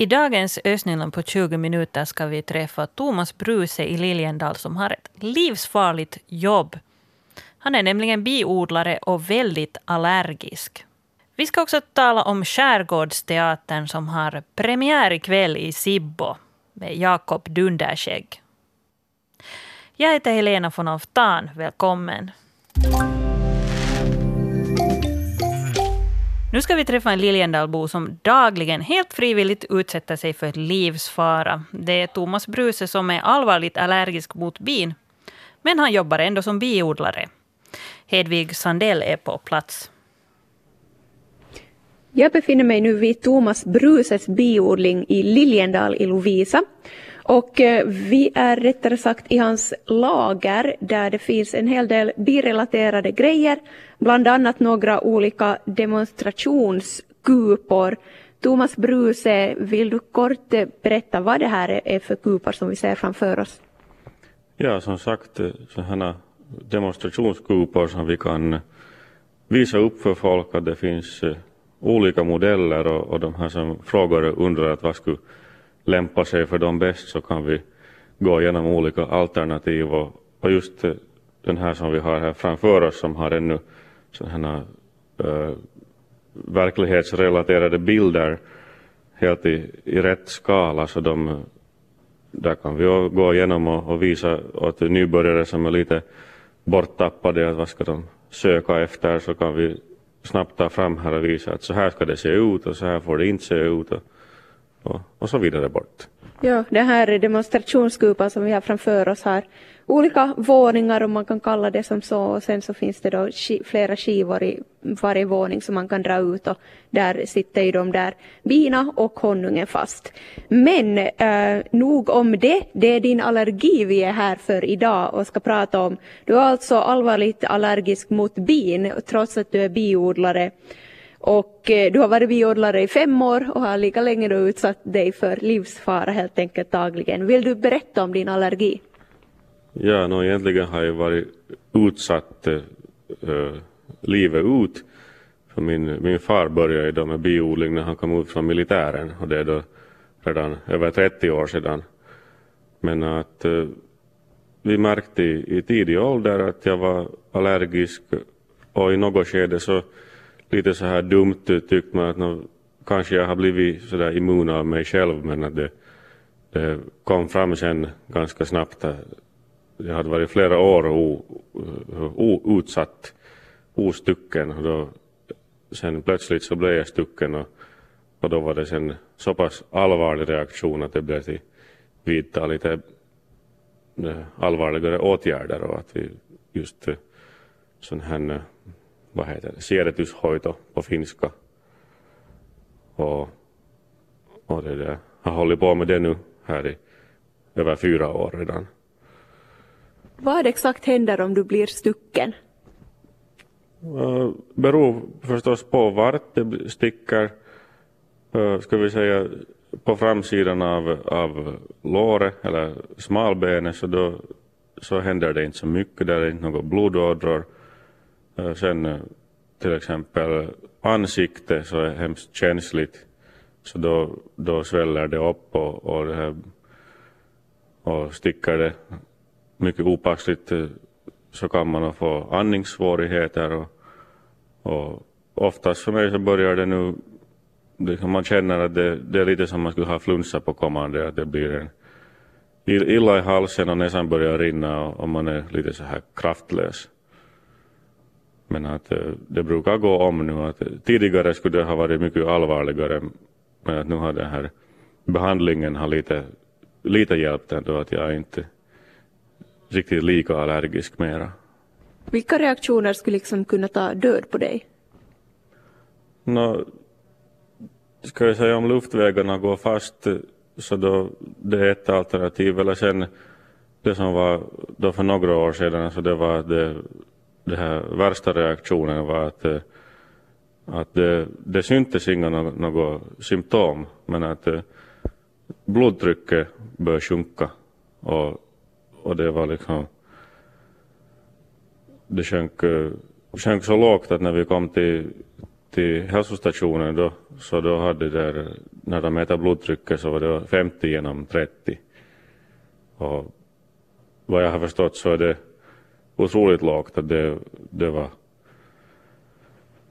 I dagens Ösnyland på 20 minuter ska vi träffa Thomas Bruse i Liljendal som har ett livsfarligt jobb. Han är nämligen biodlare och väldigt allergisk. Vi ska också tala om Skärgårdsteatern som har premiär ikväll i Sibbo med Jakob Dunderskägg. Jag heter Helena von Oftan. Välkommen. Nu ska vi träffa en Liljendalbo som dagligen helt frivilligt utsätter sig för livsfara. Det är Thomas Bruse som är allvarligt allergisk mot bin. Men han jobbar ändå som biodlare. Hedvig Sandell är på plats. Jag befinner mig nu vid Thomas Bruses biodling i Liljendal i Lovisa. Och eh, vi är rättare sagt i hans lager där det finns en hel del birelaterade grejer, bland annat några olika demonstrationskupor. Thomas Bruse, vill du kort eh, berätta vad det här är för kupor som vi ser framför oss? Ja, som sagt, eh, sådana demonstrationskupor som vi kan visa upp för folk att det finns olika modeller och, och de här som frågar undrar att vad skulle lämpar sig för dem bäst så kan vi gå igenom olika alternativ och, och just eh, den här som vi har här framför oss som har ännu sådana äh, verklighetsrelaterade bilder helt i, i rätt skala så de, där kan vi gå igenom och, och visa åt nybörjare som är lite borttappade att vad ska de söka efter så kan vi snabbt ta fram här och visa att så här ska det se ut och så här får det inte se ut. Och, och, och så vidare bort. Ja, den här demonstrationskupan som vi har framför oss har olika våningar om man kan kalla det som så och sen så finns det då flera skivor i varje våning som man kan dra ut och där sitter ju de där bina och honungen fast. Men eh, nog om det, det är din allergi vi är här för idag och ska prata om. Du är alltså allvarligt allergisk mot bin trots att du är biodlare och eh, du har varit biodlare i fem år och har lika länge då utsatt dig för livsfara helt enkelt dagligen. Vill du berätta om din allergi? Ja, no, egentligen har jag varit utsatt äh, livet ut. För min, min far började då med biodling när han kom ut från militären och det är då redan över 30 år sedan. Men att äh, vi märkte i, i tidig ålder att jag var allergisk och i något skede så lite så här dumt tyckt man att no, kanske jag har blivit så där immun av mig själv men att det, det kom fram sen ganska snabbt. Jag hade varit flera år utsatt, ostucken och då sen plötsligt så blev jag stucken och, och då var det sen så pass allvarlig reaktion att det blev till vidta lite eh, allvarligare åtgärder och att vi just eh, sån här eh, vad heter det, siedätyshoito på finska. Och, och det där, har hållit på med det nu här i över fyra år redan. Vad exakt händer om du blir stucken? Uh, beror förstås på vart det sticker. Uh, ska vi säga på framsidan av, av låret eller smalbenet så då så händer det inte så mycket. Där är inte några blodådror. Eh, sen eh, till exempel ansikte så är hemskt känsligt. Så då, då sväller det upp och, och, det här, och sticker det mycket opassligt eh, så kan man få andningssvårigheter och, och oftast för mig så börjar det nu, liksom man känner att det, det är lite som man skulle ha flunsa på kommande, att det blir en illa i halsen och näsan börjar rinna och, och man är lite så här kraftlös. Men att eh, det brukar gå om nu. Att tidigare skulle det ha varit mycket allvarligare. Men att nu har den här behandlingen har lite, lite hjälpt ändå att jag inte riktigt lika allergisk mera. Vilka reaktioner skulle liksom kunna ta död på dig? Nå, ska jag säga om luftvägarna går fast så då det är ett alternativ. Eller sen det som var då för några år sedan så det var det den här värsta reaktionen var att, eh, att det, det syntes inga några symptom men att eh, blodtrycket började sjunka och, och det var liksom det sjönk, eh, sjönk så lågt att när vi kom till, till hälsostationen då, så då hade där, när de mäter blodtrycket så var det 50 genom 30. Och vad jag har förstått så är det otroligt lågt att det, det var,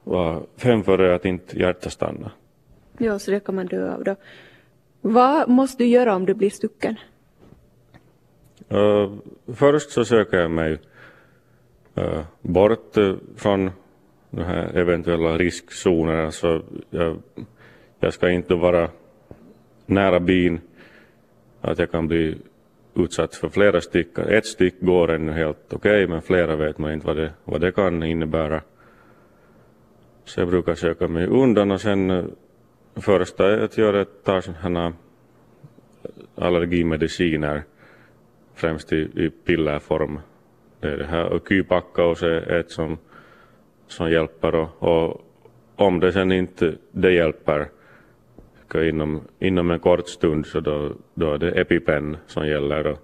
var fem före att inte hjärtat stanna. Ja, så det kan man dö av då. Vad måste du göra om du blir stucken? Uh, först så söker jag mig uh, bort uh, från de här eventuella riskzonerna. Alltså jag, jag ska inte vara nära bin, att jag kan bli utsatt för flera styck. Ett styck går ännu helt okej, okay, men flera vet man inte vad det, vad det kan innebära. Så jag brukar söka mig undan och sen eh, första jag gör är att ta sådana allergimediciner, främst i, i pillerform. Det är det här kypakkaus är ett som, som hjälper och, och om det sen inte det hjälper inom, inom en kort stund så då, då är det EpiPen som gäller. Och,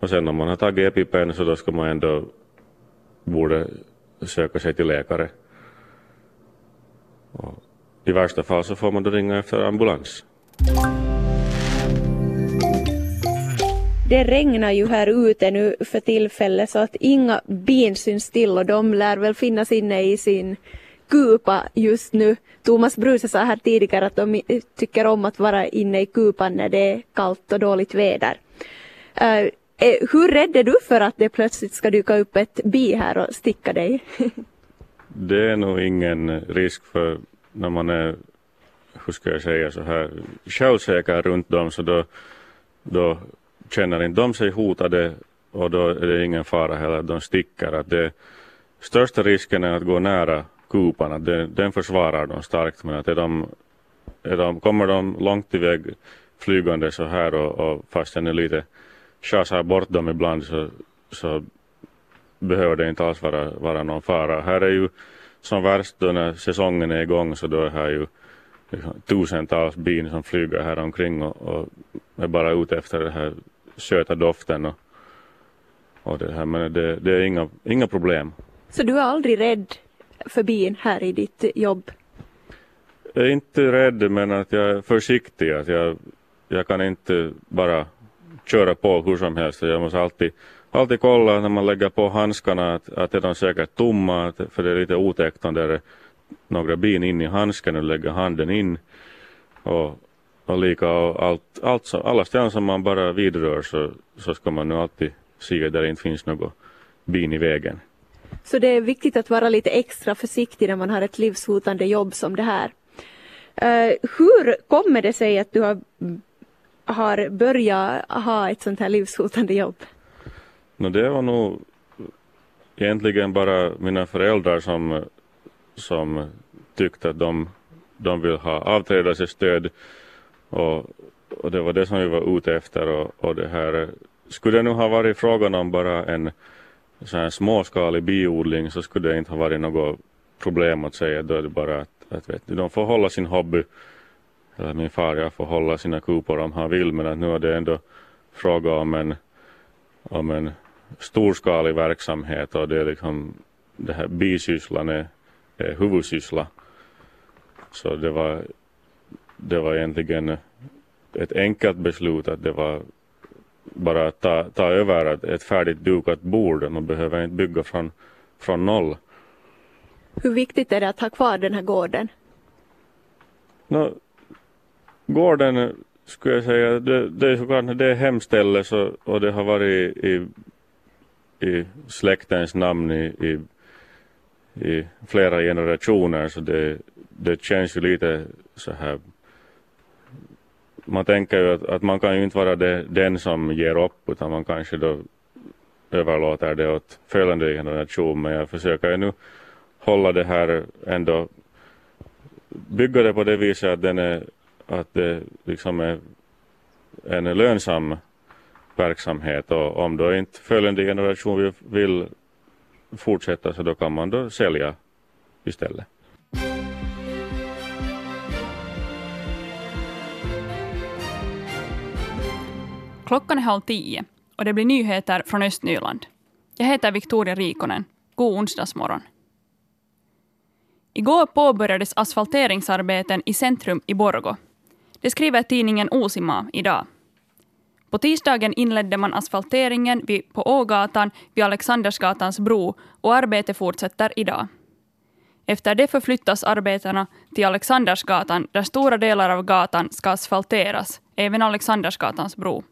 och sen om man har tagit EpiPen så då ska man ändå borde söka sig till läkare. Och I värsta fall så får man då ringa efter ambulans. Det regnar ju här ute nu för tillfället så att inga bin syns till och de lär väl finnas inne i sin kupa just nu. Thomas Bruse sa här tidigare att de tycker om att vara inne i kupan när det är kallt och dåligt väder. Uh, hur rädd är du för att det plötsligt ska dyka upp ett bi här och sticka dig? det är nog ingen risk för när man är, hur ska jag säga så här, självsäker runt dem så då, då känner inte de sig hotade och då är det ingen fara heller, de sticker. Att det, största risken är att gå nära kupan, att den försvarar de starkt men att är de, är de, kommer de långt iväg flygande så här och, och fast den är lite chasar bort dem ibland så, så behöver det inte alls vara, vara någon fara. Här är ju som värst då när säsongen är igång så då är här ju liksom, tusentals bin som flyger här omkring och, och är bara ute efter den här söta doften och, och det här men det, det är inga, inga problem. Så du är aldrig rädd för bin här i ditt jobb? Jag är inte rädd men att jag är försiktig. Att jag, jag kan inte bara köra på hur som helst. Jag måste alltid, alltid kolla när man lägger på handskarna att, att är de säkert tomma. Att, för det är lite otäckt om det är några bin in i handsken och lägger handen in. Och, och lika och allt, allt alla ställen som man bara vidrör så, så ska man nu alltid se där det inte finns något bin i vägen. Så det är viktigt att vara lite extra försiktig när man har ett livshotande jobb som det här. Uh, hur kommer det sig att du har, har börjat ha ett sånt här livshotande jobb? No, det var nog egentligen bara mina föräldrar som, som tyckte att de, de vill ha avträdelsestöd och, och det var det som vi var ute efter och, och det här skulle det nu ha varit frågan om bara en så här småskalig biodling så skulle det inte ha varit något problem att säga. Då är det bara att, att vet, de får hålla sin hobby. Eller min far jag får hålla sina kupor om han vill men att nu är det ändå fråga om en, om en storskalig verksamhet och det är liksom det här bisysslan är, är huvudsyssla. Så det var, det var egentligen ett enkelt beslut att det var bara ta, ta över ett färdigt dukat bord. Man behöver inte bygga från, från noll. Hur viktigt är det att ha kvar den här gården? No, gården skulle jag säga, det, det är såklart det är hemställe så, och det har varit i, i släktens namn i, i, i flera generationer så det, det känns ju lite så här man tänker ju att, att, man kan ju inte vara det, den som ger upp utan man kanske då överlåter det åt följande generation men jag försöker ju nu hålla det här ändå bygga det på det viset att, den är, att det liksom är en lönsam verksamhet och om då inte följande generation vill, vill fortsätta så då kan man då sälja istället. Klockan är halv tio och det blir nyheter från Östnyland. Jag heter Victoria Rikonen. God onsdagsmorgon. Igår påbörjades asfalteringsarbeten i centrum i Borgo. Det skriver tidningen Osima idag. På tisdagen inledde man asfalteringen vid, på Ågatan vid Alexandersgatans bro och arbetet fortsätter idag. Efter det förflyttas arbetena till Alexandersgatan där stora delar av gatan ska asfalteras, även Alexandersgatans bro.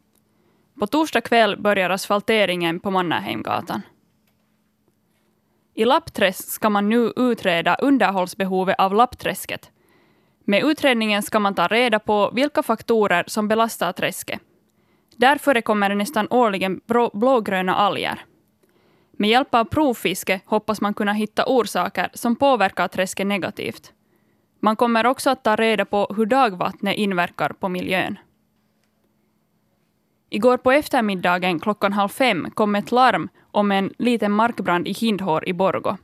På torsdag kväll börjar asfalteringen på Mannerheimgatan. I Lappträsk ska man nu utreda underhållsbehovet av Lappträsket. Med utredningen ska man ta reda på vilka faktorer som belastar träsket. Där förekommer det nästan årligen blågröna alger. Med hjälp av provfiske hoppas man kunna hitta orsaker som påverkar träsket negativt. Man kommer också att ta reda på hur dagvattnet inverkar på miljön. Igår på eftermiddagen klockan halv fem kom ett larm om en liten markbrand i Hindhår i Borgo.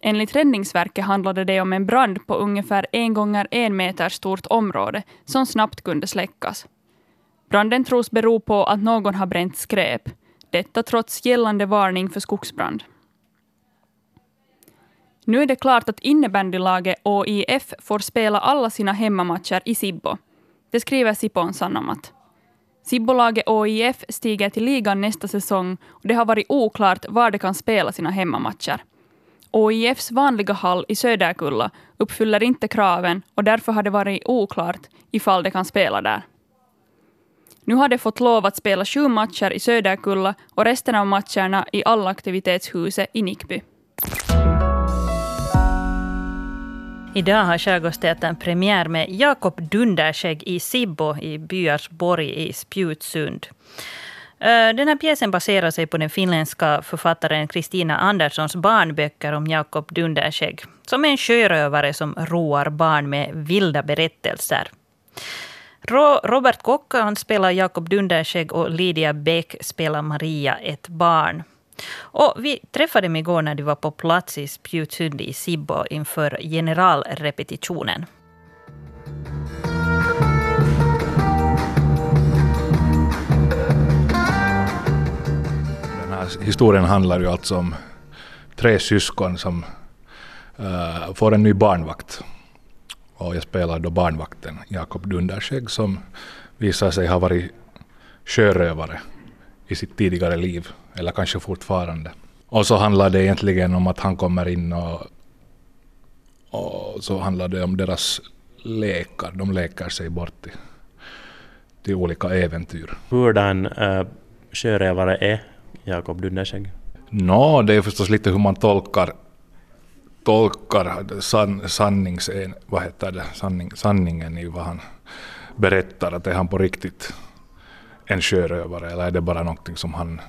Enligt Räddningsverket handlade det om en brand på ungefär en gånger en meter stort område som snabbt kunde släckas. Branden tros bero på att någon har bränt skräp. Detta trots gällande varning för skogsbrand. Nu är det klart att innebandylaget OIF får spela alla sina hemmamatcher i Sibbo. Det skriver Sipon Sanomat. Sibbolaget OIF stiger till ligan nästa säsong och det har varit oklart var de kan spela sina hemmamatcher. OIFs vanliga hall i Söderkulla uppfyller inte kraven och därför har det varit oklart ifall de kan spela där. Nu har de fått lov att spela sju matcher i Söderkulla och resten av matcherna i allaktivitetshuset i Nickby. Idag har Skärgårdsteatern premiär med Jakob Dunderskägg i Sibbo i Byarsborg i Spjutsund. Den här pjäsen baserar sig på den finländska författaren Kristina Anderssons barnböcker om Jakob Dunderskägg, som är en sjörövare som roar barn med vilda berättelser. Robert Kocka han spelar Jakob Dunderskägg och Lydia Bäck spelar Maria, ett barn. Och vi träffade dem igår när de var på plats i Spjutsund i Sibbo inför generalrepetitionen. Den här historien handlar ju alltså om tre syskon som uh, får en ny barnvakt. Och jag spelar då barnvakten Jakob Dunderskägg som visar sig ha varit sjörövare i sitt tidigare liv, eller kanske fortfarande. Och så handlar det egentligen om att han kommer in och, och så handlar det om deras lekar. De leker sig bort till, till olika äventyr. Hurdan uh, sjörövare är Jakob Dunderskägg? Nå, no, det är förstås lite hur man tolkar tolkar san, sannings, vad heter det, sanning, sanningen i vad han berättar. Att är han på riktigt en sjörövare eller är det bara någonting som han,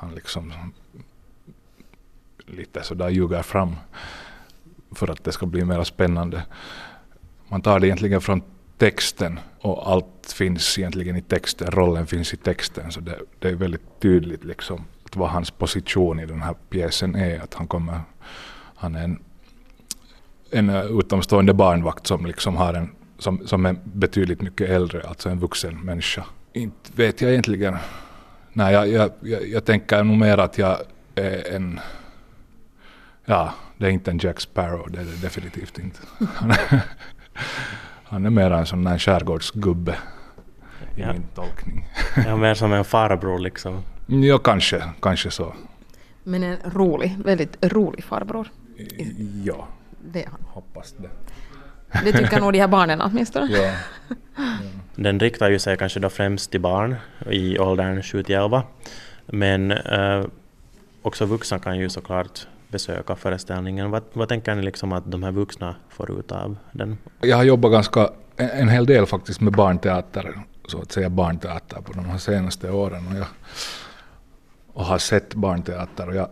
han liksom lite sådär ljuger fram för att det ska bli mer spännande. Man tar det egentligen från texten och allt finns egentligen i texten, rollen finns i texten så det, det är väldigt tydligt liksom vad hans position i den här pjäsen är. Att han kommer han är en, en utomstående barnvakt som liksom har en som, som är betydligt mycket äldre, alltså en vuxen människa. Inte vet jag egentligen. Nej, jag, jag, jag, jag tänker nog mer att jag är en... Ja, det är inte en Jack Sparrow, det är det definitivt inte. Han är, han är mer en sån där skärgårdsgubbe i ja. min tolkning. Ja, mer som en farbror liksom. Ja, kanske, kanske så. Men en rolig, väldigt rolig farbror. Ja, det han. hoppas det. Det tycker nog de här barnen åtminstone. Ja. ja. Den riktar ju sig kanske då främst till barn i åldern 7 till 11. Men äh, också vuxna kan ju såklart besöka föreställningen. Vad, vad tänker ni liksom att de här vuxna får ut av den? Jag har jobbat ganska en, en hel del faktiskt med barnteater, så att säga barnteater på de här senaste åren. Och, jag, och har sett barnteater och jag,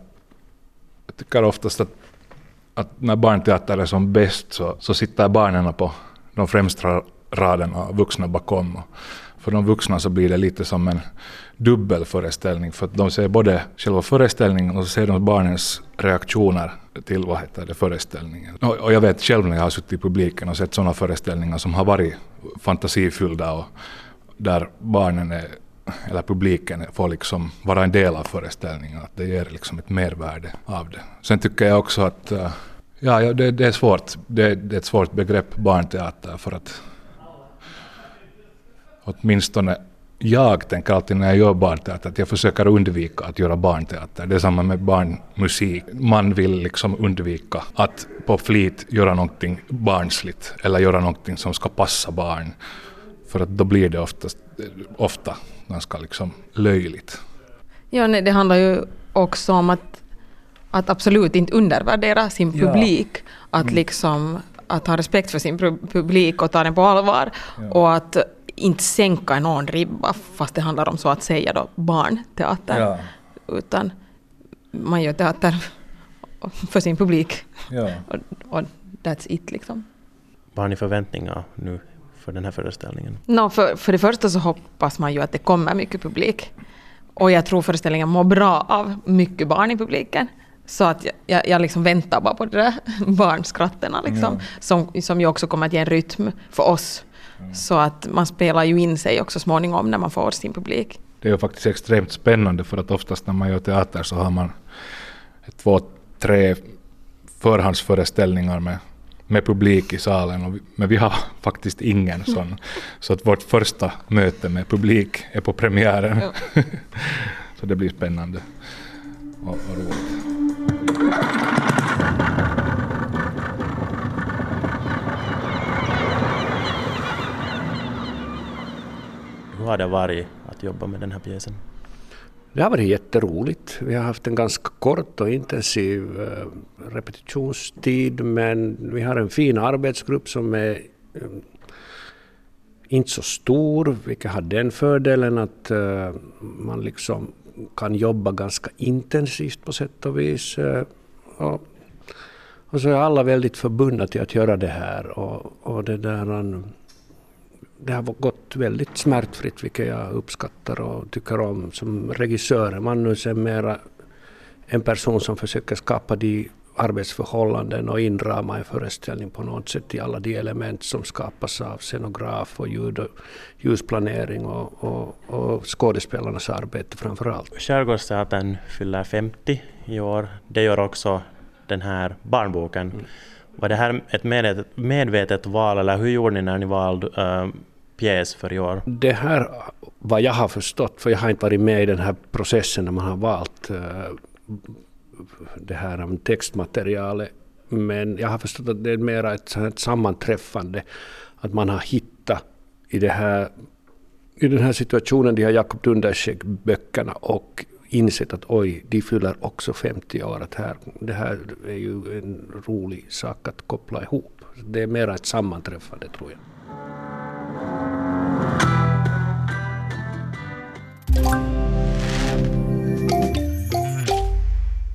jag tycker oftast att att när barnteater är som bäst så, så sitter barnen på de främsta raderna och vuxna bakom. Och för de vuxna så blir det lite som en dubbel föreställning för att de ser både själva föreställningen och så ser de barnens reaktioner till vad heter det, föreställningen. Och, jag vet själv när jag har suttit i publiken och sett sådana föreställningar som har varit fantasifyllda och där barnen är, eller publiken får liksom vara en del av föreställningen. Att det ger liksom ett mervärde av det. Sen tycker jag också att uh, Ja, ja det, det, är svårt. Det, det, är ett svårt begrepp, barnteater, för att åtminstone jag tänker alltid när jag gör barnteater att jag försöker undvika att göra barnteater. Det är samma med barnmusik. Man vill liksom undvika att på flit göra någonting barnsligt eller göra någonting som ska passa barn. För att då blir det oftast, ofta ganska liksom löjligt. Ja, nej, det handlar ju också om att, att absolut inte undervärdera sin publik. Ja. Att mm. liksom att ha respekt för sin publik och ta den på allvar. Ja. Och att inte sänka någon ribba fast det handlar om så att säga då barnteater. Ja. Utan man gör teater för sin publik. Ja. Och, och that's it liksom. Vad har ni förväntningar nu för den här föreställningen? No, för, för det första så hoppas man ju att det kommer mycket publik. Och jag tror föreställningen mår bra av mycket barn i publiken. Så att jag, jag, liksom väntar bara på de där barnskratten liksom, ja. som, som ju också kommer att ge en rytm för oss så att man spelar ju in sig också småningom när man får sin publik. Det är ju faktiskt extremt spännande för att oftast när man gör teater så har man två, tre förhandsföreställningar med, med publik i salen. Vi, men vi har faktiskt ingen sån. Så att vårt första möte med publik är på premiären. Ja. så det blir spännande och, och roligt. Hur har det varit att jobba med den här pjäsen? Det har varit jätteroligt. Vi har haft en ganska kort och intensiv eh, repetitionstid men vi har en fin arbetsgrupp som är eh, inte så stor, vilket har den fördelen att eh, man liksom kan jobba ganska intensivt på sätt och vis. Och, och, så är alla väldigt förbundna till att göra det här. Och, och det där, det har gått väldigt smärtfritt, vilket jag uppskattar och tycker om. Som regissör Magnus är mera en person som försöker skapa de arbetsförhållanden och inrama en föreställning på något sätt i alla de element som skapas av scenograf och ljud och ljusplanering och, och, och skådespelarnas arbete framför allt. Skärgårdsteatern fyller 50 i år. Det gör också den här barnboken. Mm. Var det här ett medvetet, medvetet val eller hur gjorde ni när ni valde uh, pjäs för i år? Det här, vad jag har förstått, för jag har inte varit med i den här processen när man har valt uh, det här textmaterialet, men jag har förstått att det är mer ett, ett sammanträffande, att man har hittat i, det här, i den här situationen de här Jakob Dunderskeg-böckerna och insett att oj, de fyller också 50 år. Att här, det här är ju en rolig sak att koppla ihop. Det är mer ett sammanträffande tror jag.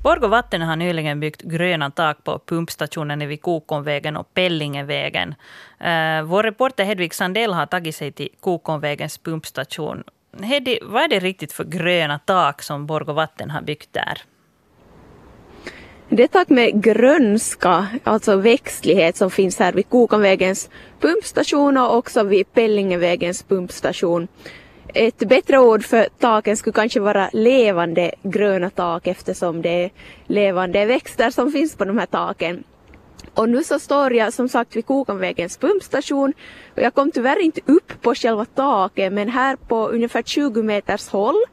Borgå Vatten har nyligen byggt gröna tak på pumpstationen vid Kokonvägen och Pellingevägen. Eh, vår reporter Hedvig Sandell har tagit sig till Kokonvägens pumpstation Heddy, vad är det riktigt för gröna tak som Borgå Vatten har byggt där? Det är tak med grönska, alltså växtlighet som finns här vid Kokonvägens pumpstation och också vid Pellingevägens pumpstation. Ett bättre ord för taken skulle kanske vara levande gröna tak eftersom det är levande växter som finns på de här taken. Och nu så står jag som sagt vid Kokanvägens pumpstation och jag kom tyvärr inte upp på själva taket men här på ungefär 20 meters håll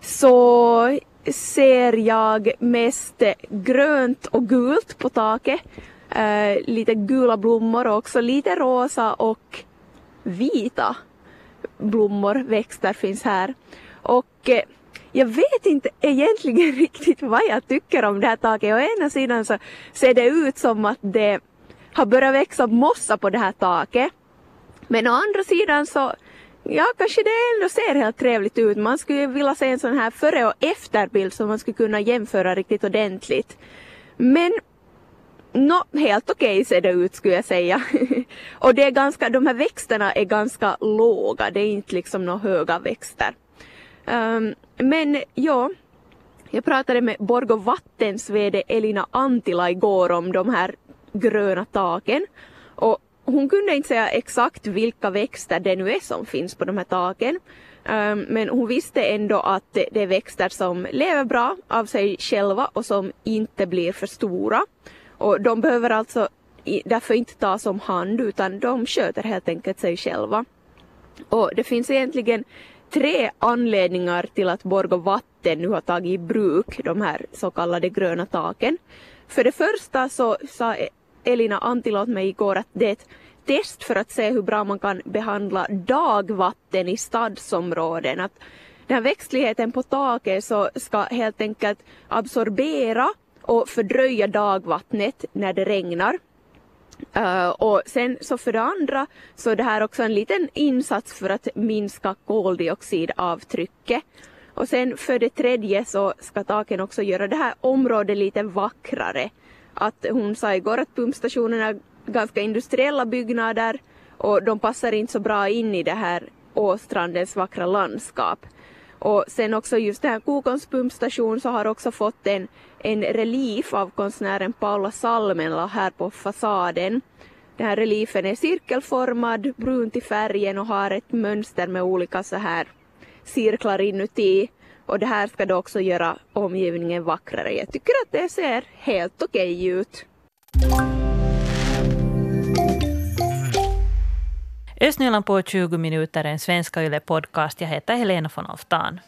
så ser jag mest grönt och gult på taket. Eh, lite gula blommor och också lite rosa och vita blommor, växter finns här. Och eh, jag vet inte egentligen riktigt vad jag tycker om det här taket. Å ena sidan så ser det ut som att det har börjat växa mossa på det här taket. Men å andra sidan så Ja, kanske det ändå ser helt trevligt ut. Man skulle vilja se en sån här före och efterbild som man skulle kunna jämföra riktigt ordentligt. Men no, helt okej okay ser det ut skulle jag säga. och det är ganska, de här växterna är ganska låga, det är inte liksom några höga växter. Um, men ja, jag pratade med Borgå Vattens VD Elina Antila igår om de här gröna taken. Och hon kunde inte säga exakt vilka växter det nu är som finns på de här taken. Um, men hon visste ändå att det är växter som lever bra av sig själva och som inte blir för stora. Och de behöver alltså därför inte tas om hand utan de sköter helt enkelt sig själva. Och det finns egentligen tre anledningar till att Borgå vatten nu har tagit i bruk de här så kallade gröna taken. För det första så sa e- Elina Antil åt mig igår att det är ett test för att se hur bra man kan behandla dagvatten i stadsområden. Att den här växtligheten på taket så ska helt enkelt absorbera och fördröja dagvattnet när det regnar. Uh, och sen så för det andra så är det här också en liten insats för att minska koldioxidavtrycket. Och sen för det tredje så ska taken också göra det här området lite vackrare. Att hon sa igår att pumpstationerna är ganska industriella byggnader och de passar inte så bra in i det här Åstrandens vackra landskap. Och sen också just den här Kokons pumpstation så har också fått en, en relief av konstnären Paula Salmela här på fasaden. Den här reliefen är cirkelformad, brunt i färgen och har ett mönster med olika så här cirklar inuti. Och det här ska då också göra omgivningen vackrare. Jag tycker att det ser helt okej okay ut. Östnyland på 20 minuter, en svenska yle podcast. Jag heter Helena von Oftan.